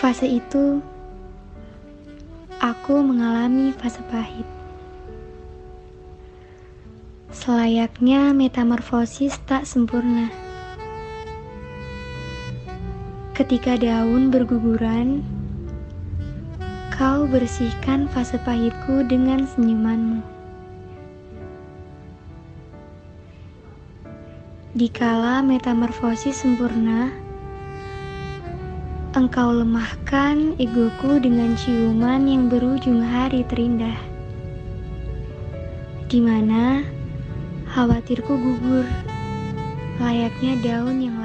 Fase itu, aku mengalami fase pahit. Selayaknya metamorfosis tak sempurna. Ketika daun berguguran, kau bersihkan fase pahitku dengan senyumanmu. Dikala metamorfosis sempurna, Engkau lemahkan egoku dengan ciuman yang berujung hari terindah. Di mana khawatirku gugur, layaknya daun yang